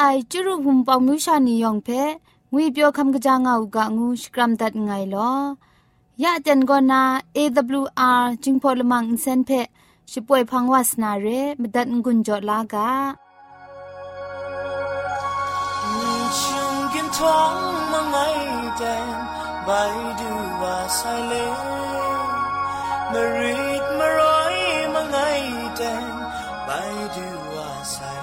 ไอจุรุภุมปองมิวชานียองเพงุยเปียวคำกะจางเอากะงูสกรัมดัดไงลอยะเจนกอนา AWR จิงพอลมังอินเซนเพช่วยพังวาสนาเรมดัดงุนจอลากะท้องมังไงแดนไปดูว่าสายเลมารีดมาร้อยมังไงแดนไปดูว่าสาย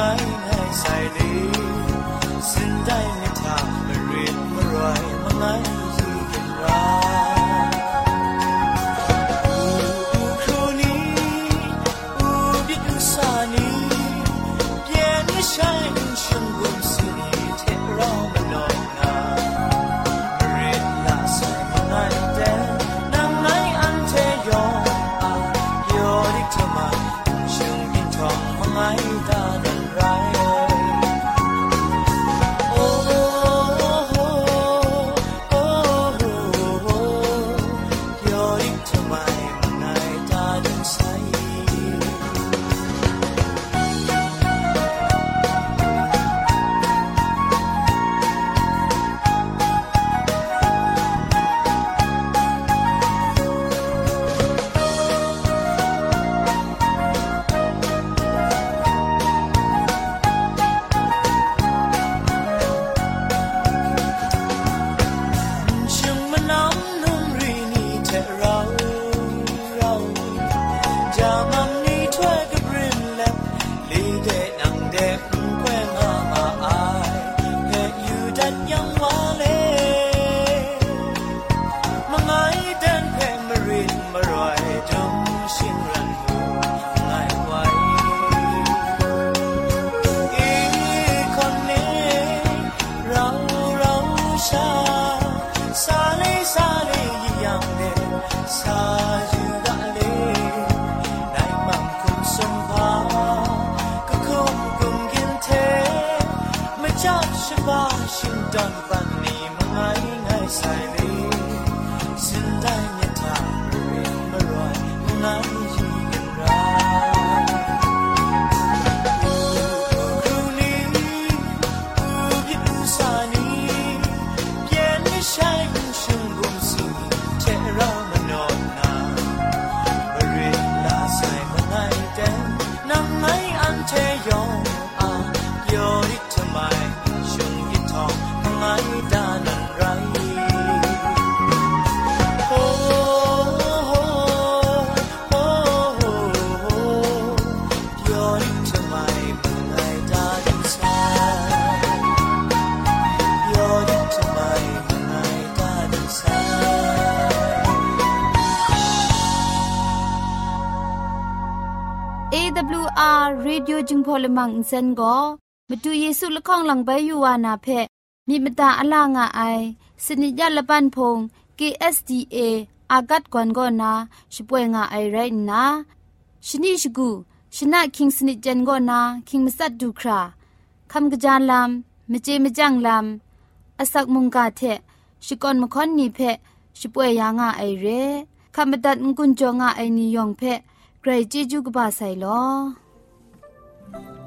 I. Sajid. ไรีดิโอจึงพอลมังอินเซนก็มาดูเยซูละข้องหลังใบยูวานาเพมีมตาอลางอไอสนิยาละปันพง KSDA อากัดกวนก็นาช่วยงาไอไรนะชนิชกูชนะคิงสนิจันโกนาคิงมัสัดดูคราคำกระจานลำมเจมจังลำอสักมุงกาเทชิกอนมคอนนีเพชิป่วยยางาไอเรคำบัดงกุนจงาไอนิยองเพไกรจีจูกบาไซลอ oh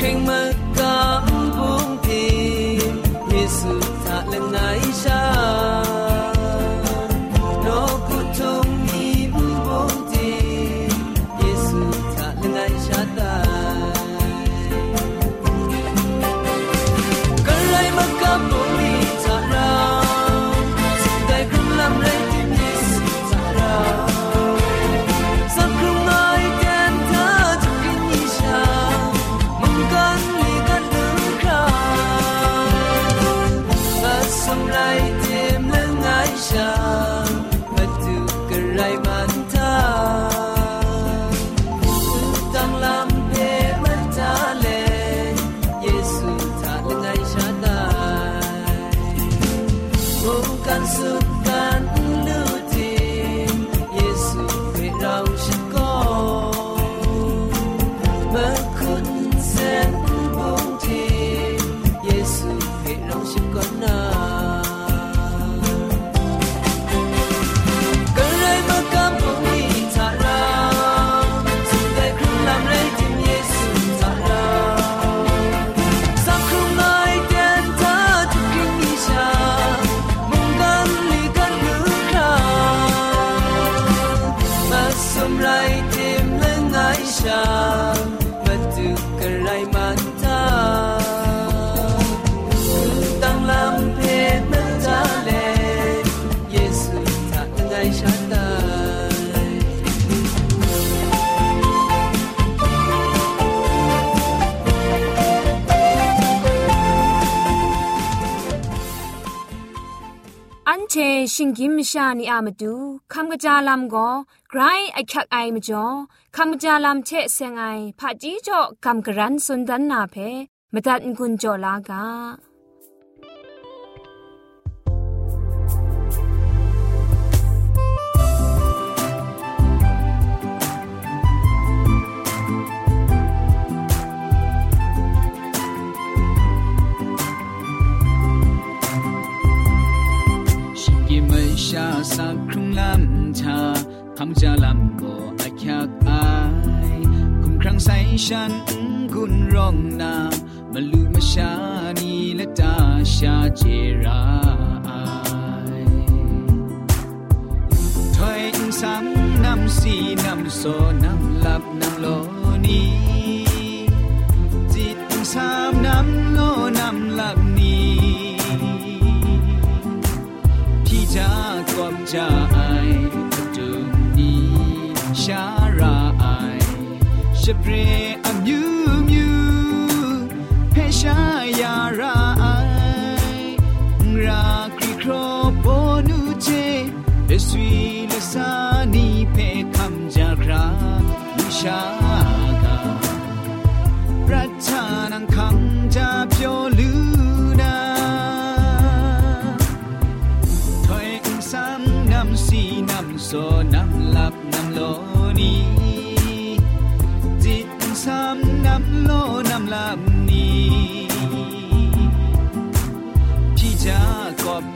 looking เชชิงกิมชานีอามาดูคำกระจาลำก็ไกรไอคักไอมาจ่อคำกระจาลำเชเซงไอผาจีจ่อคำกระรันสุนดันนาเพมตัดกุญจ่อลากา ชาสักครุ่งลำชาคำจะลำก็อาคักอายคุมครั้งใส่ฉันกุนร้องนามาลูมาชานีและตาชาเจราถอยซ้ำนำสีนำโซนำหลับนำโลนี ชเปรอมยูมิวเพชายาราไอราครีโครโบนูเจเดสวีเลสานีเพคำจาคราลุชา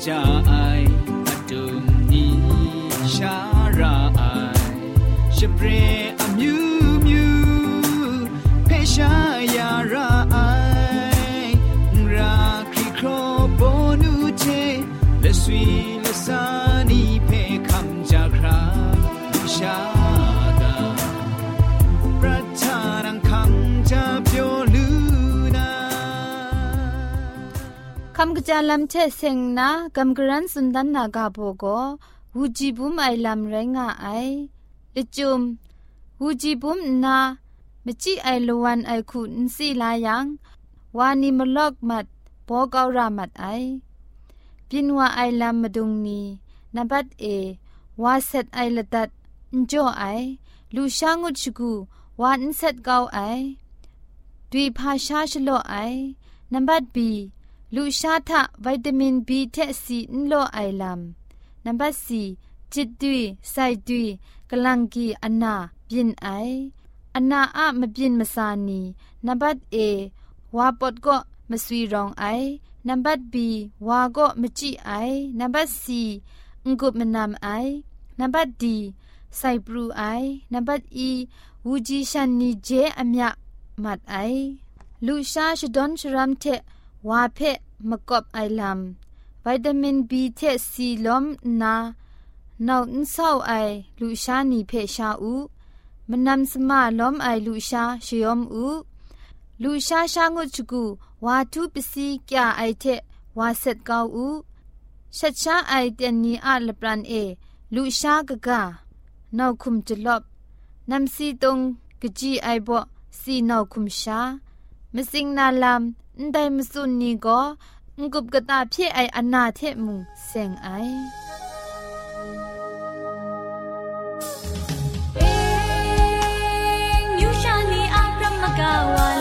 ကြာအိုင်အတုံနီရှာရာအိုင်ရှပရင်အမြူးမြူးဖေရှာယာရာအိုင်ရာခရီခရောဘိုနူချေလက်ဆွေ จายลำเชเซงนากำกรันสุนดันนากาโบโกวูจีบุมไอลำไรงาไอละจุมวูจีบุมนามจิไอลวันไอคุนสีลายังวานิมลอกมัดบอกาวรามัดไอปินว่าไอลำมดุงนีนับัดเอวาเซตไอละดัดจ่อไอลูชางุชกูวาอินเซตกาวไอดุยภาชาชโลไอนับัดบี ลูชาทะวิตามินบีเทซีนโลไอลัมนับสีจิตดุยไซดุยกลังกีอันนาบินไออันนาอะมบินมาสานีนับเอวาปดก็มสวีรองไอนับบีวาก็มจิไอนับสีงกุบมนามไอนับดีไซปรูไอนับอีวูจิชันนีเจอเมียมัดไอลูชาชดอนชรัมเท วาเพมกอบไอลัมวิตามินบีเทซีลอมนานาอินซาวไอลูชานีเพชาอูมนำสมาลอมไอลูชาชยอมอูลูชาชางุชกูวาทุปสีกยาไอเทวาเซตกาวอูชัดชาไอเตนนีอาลปรันเอลูชากะกานาคุมจลบนำซีตงกจีไอบ่ซีนาคุมชา มสิงนาลัมไดมสุนนีก็งกุบกะตาพี่ไออนาเทมุงเซงไอเอยูชานีอัพรมกาวา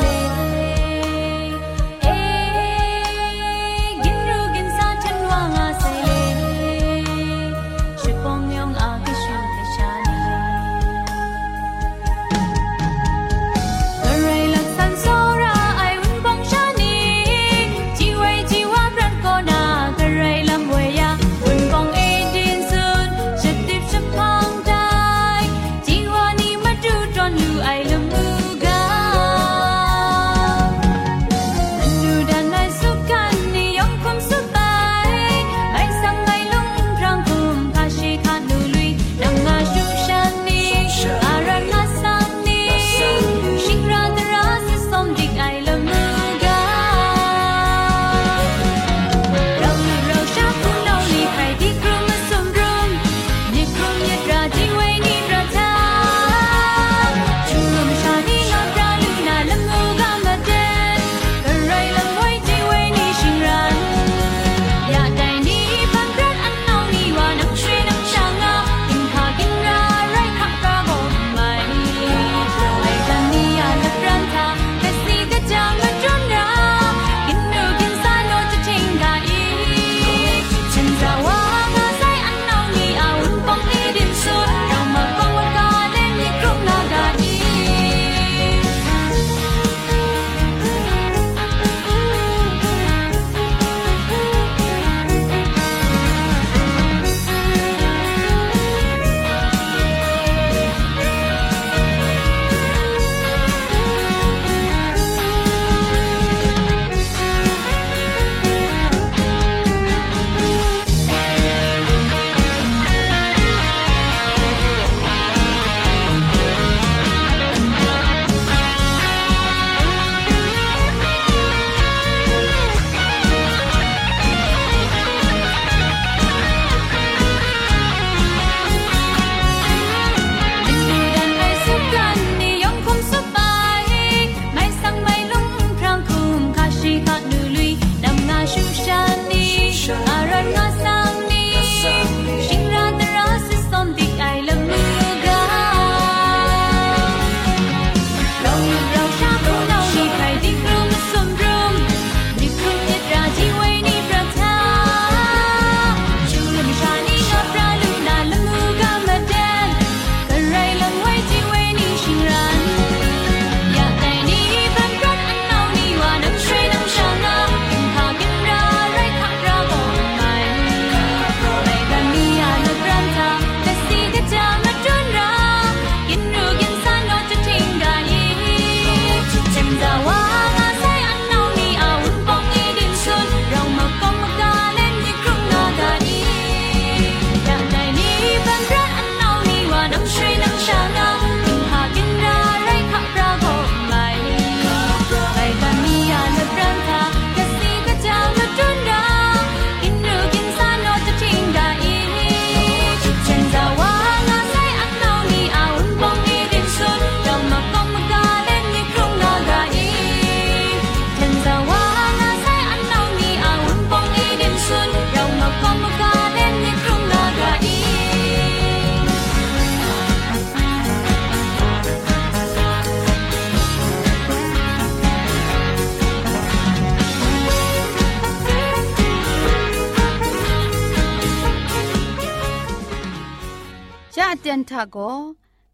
เจนทาโก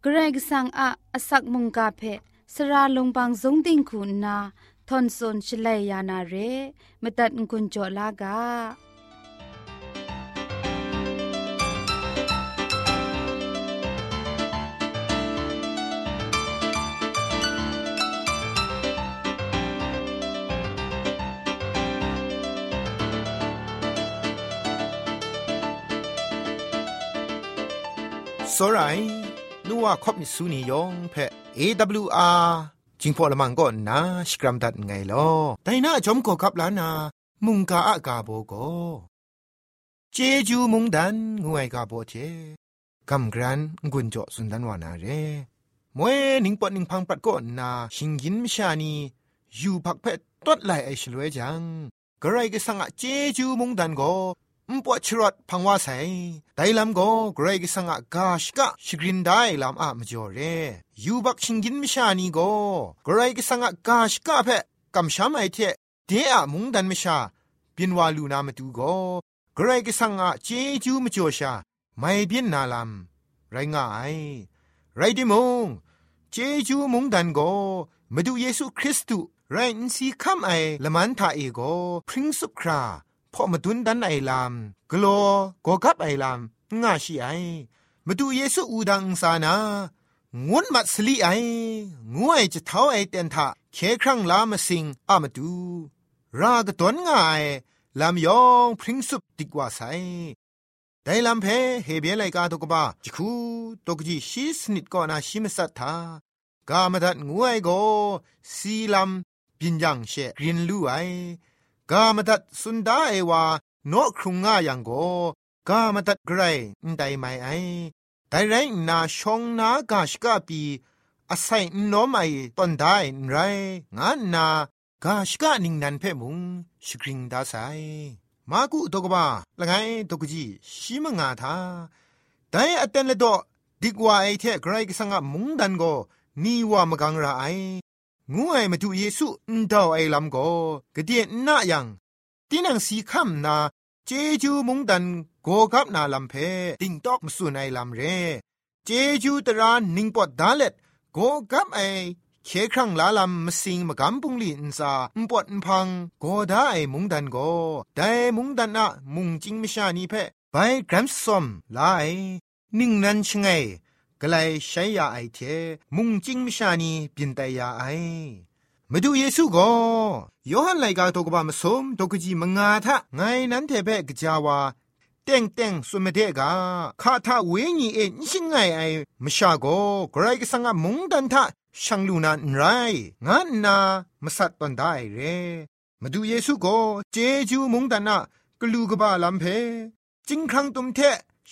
เกรกสังอาอสักมุงกาเพสระลงบางสงติงคุณนาทอนซนชลัยยานาเรมตัดกุญจลากา စောရိုင်နူဝခေါပနိစုနီယောင်ဖဲ AWR จิงพอละมังก็นาสกรัมดัดไงลอแต่น่าจอมก็กับลานา มุงกาอากาโบโกเจจูมุงดันงวยกาโบเจกำกรันกุนจ่อสุนดันวานาเรมวยนิงปอนิงพังปัดก็นาชิงยินมชานีอยู่พักเพตัดไหลไอชลวยจังกระไรก็สังอะเจจูมุงดันก็ม ปวดชรดพังว่าใส่ไดลำก็เกรกสังกาชกะชกรินได้ลำอามจ่อเรยูบักชิงกินมิชานีก็เกรกสังกาชกะเพะกำชามไอเทเดอะมุงดันมิชาบินวาลูนามาดูก็เกรกสังกเจจูมจ่อชาไม่เบียนนาลำไรง่ายไรดิมงเจจูมุงดันก็มาดูเยซูคริสต์ไรนซีคัมไอละมันทาเอโกพริ้งสุครา พอมาดุนดันไอลามกลัวก็กับไอลามง่าชีไอมาดูเยซูอูดังสานางวนมัดสลีไองวยจะเท้าไอเตนทะเคครั้งลามาสิงอามาดู รากตวนง่ายลามยองพริ้งสุบติกว่าไซแต่ลำเพเฮเบียไลกาตกบ้าจิคูตกจีชีสนิดก็นาชิมสัทธากามาดัดงวยโกสีลำปินยังเชกรินลู่ไอ กามตัดสุนดาเอวาโนครุงง่ายังโกกามตัดไกรนไดไม่ไอแต่ไรนาชงนากาชกาปีอาศัยนอมไอตอนได้ไรงานนากาชกานิงนันเพ่มุงสกริงดาไซมากุตกบ้าละไงตกจีชิมงาทาแต่อเตนเลดอดิกว่าไอเทไกรกสังะมุงดันโกนีว่ามกังราไอ งูไอมาดูเยซูอุนดาวไอลำก็กระเดียนน่ายังตีนังสีคำนาเจจูมุงดันโกกับนาลำเพติงตอกมสุนไอลำเร เจจูตรานนิงปอดดาเล็ดโกกับไอเคครั้งลาลำมสิงมกำปุงลีนซาอุปวดพังโกได้มุงดันโกได้มุงดันอะมุงจิงมิชานีเพไปกรัมซอมลายนิ่งนันชงไง กลายใช้ยาไอเทมุงจิงมชานีปินแต่ยาไอมาดูเยซูก็ยอหันไลกาตกบามสมตกจีมงาทะไงนั้นเทเปกจาวาเต็งเต็งสุมเดกาคาทาเวญีเอ็นชิงไงไอมชาโกไกรกสังมุงดันทะช่างลูนันไรงั้นนามสัตตันได้เรมาดูเยซูก็เจจูมุงดันนะกลูกบาลัมเพจิงครั้งตุมเท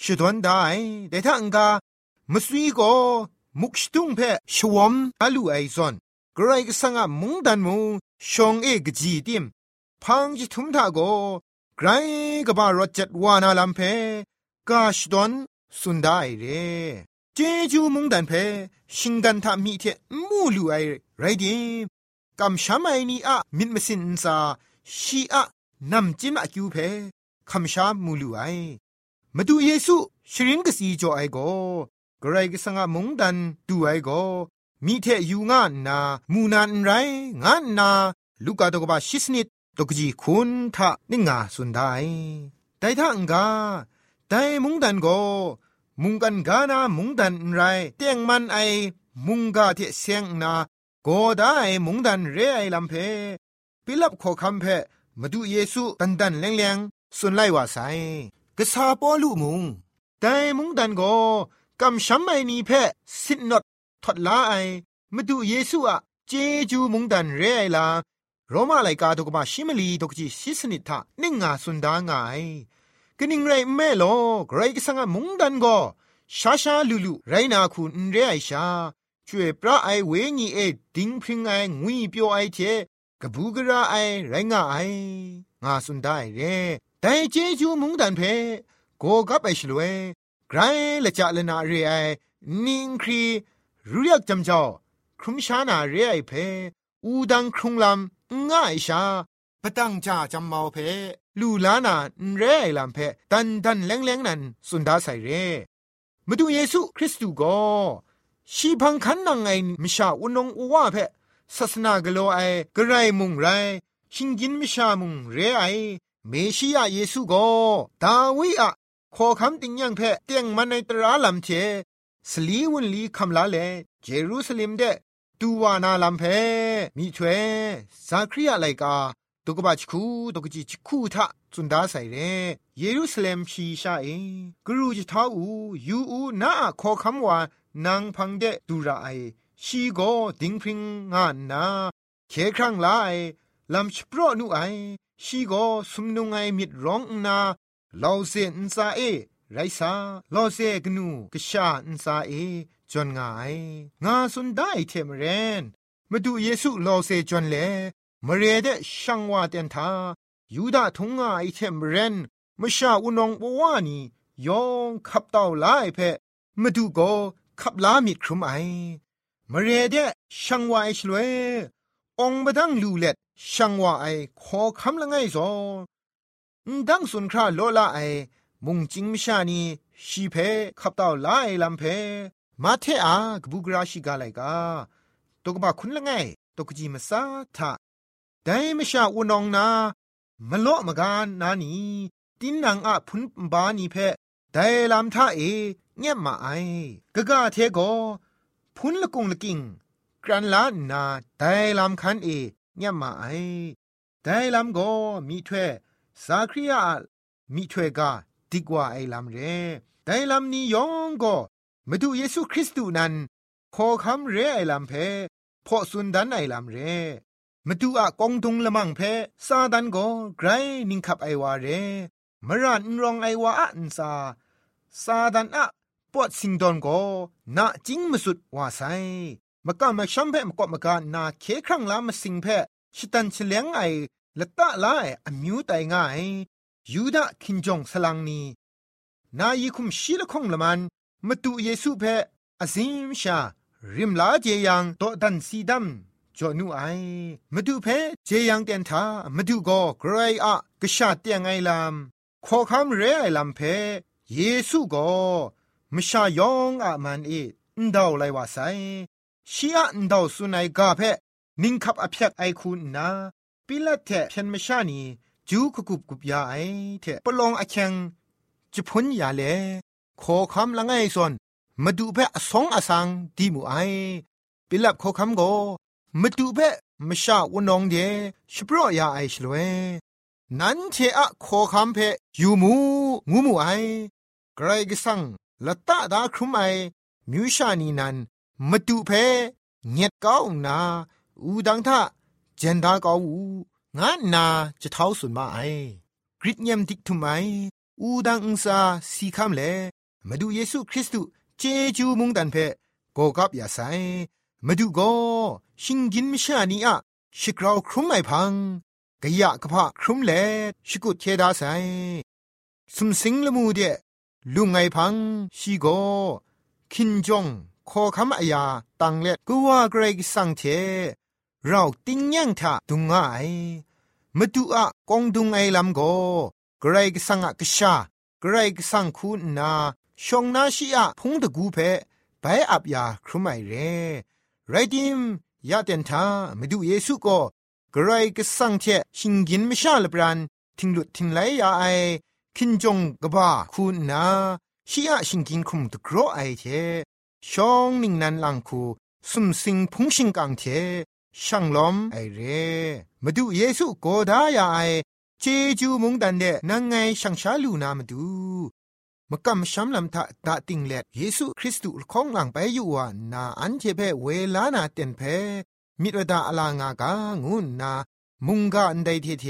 ชดวนได้แต่ถ้าอังกา มสุยก็มุกชตุงเพชวมอาลูไอซอนกรกสังะมุงดันมุงชองเอกจีติมพังจิทุมทาโกไกรกบารจัดวานาลัมเพกาชดอนสุนได้เรเจจูมุงดันเพชิงกันทามีเทมูลูไอไรดิกำชามไอนีอะมิดมสินซาชีอะนำจิมอะคิวเพคำชามูลูไอมาดูเยซูชรินกสีจอไอโก กรกสังมุงดันดูไอโกมีเทยูงานนามูนานไรงานนาลูกาตกบาชิสนิดตกจีคุณทะนิงาสุนไดแต่ถ้าอังกาแต่มุงดันโกมุงกันกานามุงดันไรเตียงมันไอมุงกาเทเสียงนาโกได้มุงดันเรไอลำเพปิลับขอคำเพมาดูเยซูตันดันแรงแรงสุนไลว่าไซกษาปอลุมุงแต่มุงดันโก กำช้ำไอนีเพสินนดทดลาไอมาดูเยซูอะเจจูมุงดันเรไอลาโรมาไลกาตกมาชิมลีตกจีชิสนิทานิ่งาสุนดางายกนิ่งไรแม่โลไกรกสังมุงดันโกชาชาลูลูไรนาคุณเรไอชาช่วยพระไอเวญีเอดิงพริงไองุยเปียวไอเทกบูกระไอไรงาไองาสุนได้เรแต่เจจูมุงดันเพโกกับไอชลวย ไกรละจะละนาเรไอนิงครีรู้ยักจำเจ้าครุมชานาเรไอเพอูดังครุงลำง่ายชาปะตั้งจ่าจำเมาเพลูลานาเรไอลำเพตันตันแรงแรงนันสุนดาใส่เรมาดูเยซูคริสต์ก็ชีพังคันนังไงมิชาอุนงอุวาเพศาสนากโลไอกระไรมุงไรชิงกินมิชามุงเรไอเมชิยาเยซูก็ดาวิอะ ขอคำติงยังเพเตียงมันในตราลำเทสลีวุนลีคำลาเลเยรูซาเล็มเดตูวานาลำเพมีถวยซาคริยาไลกาตุกบะชคูตุกจิชคูทะจุนดาใส่เรเยรูซาเล็มชีชาเอกรูจิท้าอูยูอูนาขอคำว่านางพังเดดูระไอชีโกดิงพริงงานนาเคครั้งลายลำชโปรนูไอชีโกสุมนุงไอมิดร้องนา ลาวเซนซาเอไรซาลอเซกนูกชาอินซาเอจนงายงาสุนได้เทมเรนมาดูเยซูลอเซจนเลมเรเดช่างว่าเตนทายูดาทงงาไอเทมเรนมชาอุนองบวานียองขับเต่าลายเพมาดูโกขับลามิครุมไอมเรเดช่างว่าไอชลวยองบดังลูเล็ดช่างว่าไอขอคำละไงซอ ดังสุนคราโลลาไอ มุงจิงมิชานีชีเพขับเต่าลายลำเพ มาเทอากบุกราชิกาไลกาตกบะคุณละไงตกจีมาซาทะแต่ไม่ชาอุนองนามโลมกานนานีตินนางอะพุนบานีเพแต่ลำท่าเอเงียบมาไอกะกะเทโกพุนละกุงละกิงกรันลานาแต่ลำคันเอเงียบมาไอแต่ลำโกมีถ้วย สาคริยามีถ้วยกาดีกว่าไอลำเรแต่ลำนี้ยองก็มาดูเยซูคริสต์นั้นขอคำเรไอลำเพพอสุนดันไอลำเรมาดูอะกองตุงละมังเพซาดันก็ไกรนิงขับไอวาเรมรันรองไอวาอันซาซาดันอะปวดสิงดอนก็นาจิงมาสุดว่าไซมากะมาชัมเพมกอมากะนาเคครั้งลามาสิงเพชิตันเฉลียงไอ ละตะลาไออมิวไตง่ายยูดาคินจงสลังนีนายีคุมชีละคงละมันมาตุเยซูเพออซิมชา ริมลาเจยังโตดันซีดัมจอนูไอมาดูเพเจยังเตนทามาดูก็ไกรอะกะชาเตียงไอลามขอคำเรไอลำเพเยซูก็มชายองอะมันเออนดาวไลว่าไซชีอะอนดาวสุนัยกาเพนิงคับอภิยกไอคุณนา ปิละเทเพนมชานีจูกุกุบกุบยาไอเทปลองอแขงจะพ้นยาเลขอคำละไงส่วนมาดูเพอสองอสังดีมูไอปิลับขอคำโกมาดูเพมชาวนองเดชปรยาไอชลเวนั้นเทอะขอคำเพยูมูงูมูไอไกรกสังละตาดาครุมไอมิวชานีนันมาดูเพเงียดก้าวนาอูดังทะ เจนดาก้าวูงานนาจะเท้าสุนมาไอกริดเยมติกทุไมอูดังอุซาสีคำเลมาดูเยซูคริสต์เจจูมุงดันเพโกกับยาไซมาดูโกชิงกินมิชานีอะชิกราวครุมไม่พังกะยะกะพะครุมเลชิกุเทดาไซสุมสิงละมูเดลุงไงพังชีโกคินจงขอคำอายาตังเล็ดกูว่าเกรกสังเท เราติ้งยังทะดุงไงมาดูอะกองดุงไอลำโกเกรกสังอะกชาเกรกสังคุณนาชงนาชีอะพงตะกูเพไปอับยาครุไมเรไรดิมยาเตนทามาดูเยซูก็เกรกสังเทชิงกินไม่ชาลบรันทิงหลุดทิงไหลยาไอคินจงกบ้าคุณนาชีอะชิงกินคุมตะกรอไอเทชองนิ่งนันลังคูสุมสิงพุงชิงกังเท ช่างล้อมไอเร่มาดูเยซูโกดายาไอเจจูมุงดันเดนังไงช่างชาลูนามาดูมกำช้ำลำทะตาติงเล็ดเยซูคริสต์ของหลังไปอยู่ว่านาอันเจเพเวลานาเต็นเพมิตรดาอลางากางุนนา มุงกาอันใดเทเท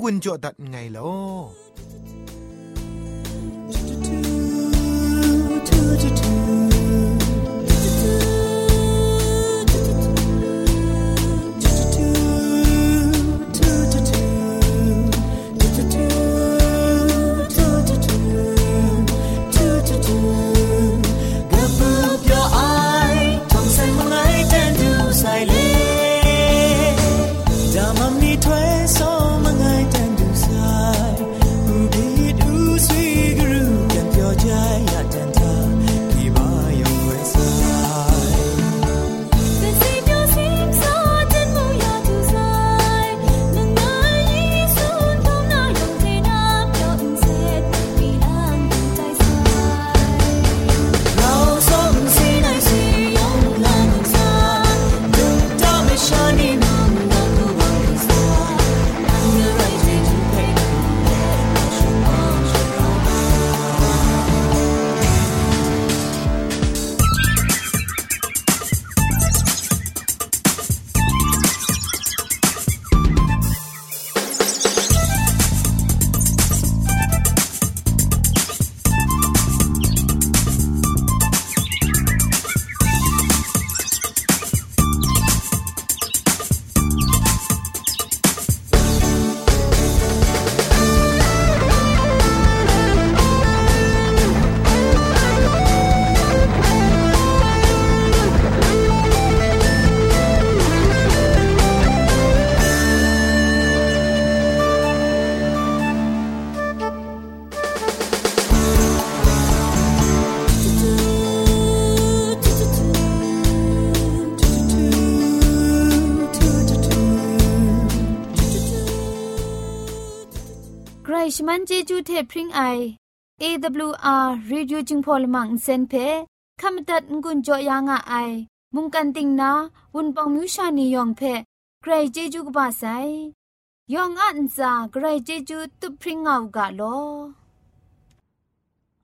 งุนจอดัดไงลอ ชมันเจจูเทพริ้งไอ AWR Radio จึงพอลมังเซนเพขมตัดงุนจอยางอ้ายมุงกันติงนาวุนปองมิวชานียองเพใครเจจูกบาไซยองอันซาใครเจจูตุพริ้งเอากาโล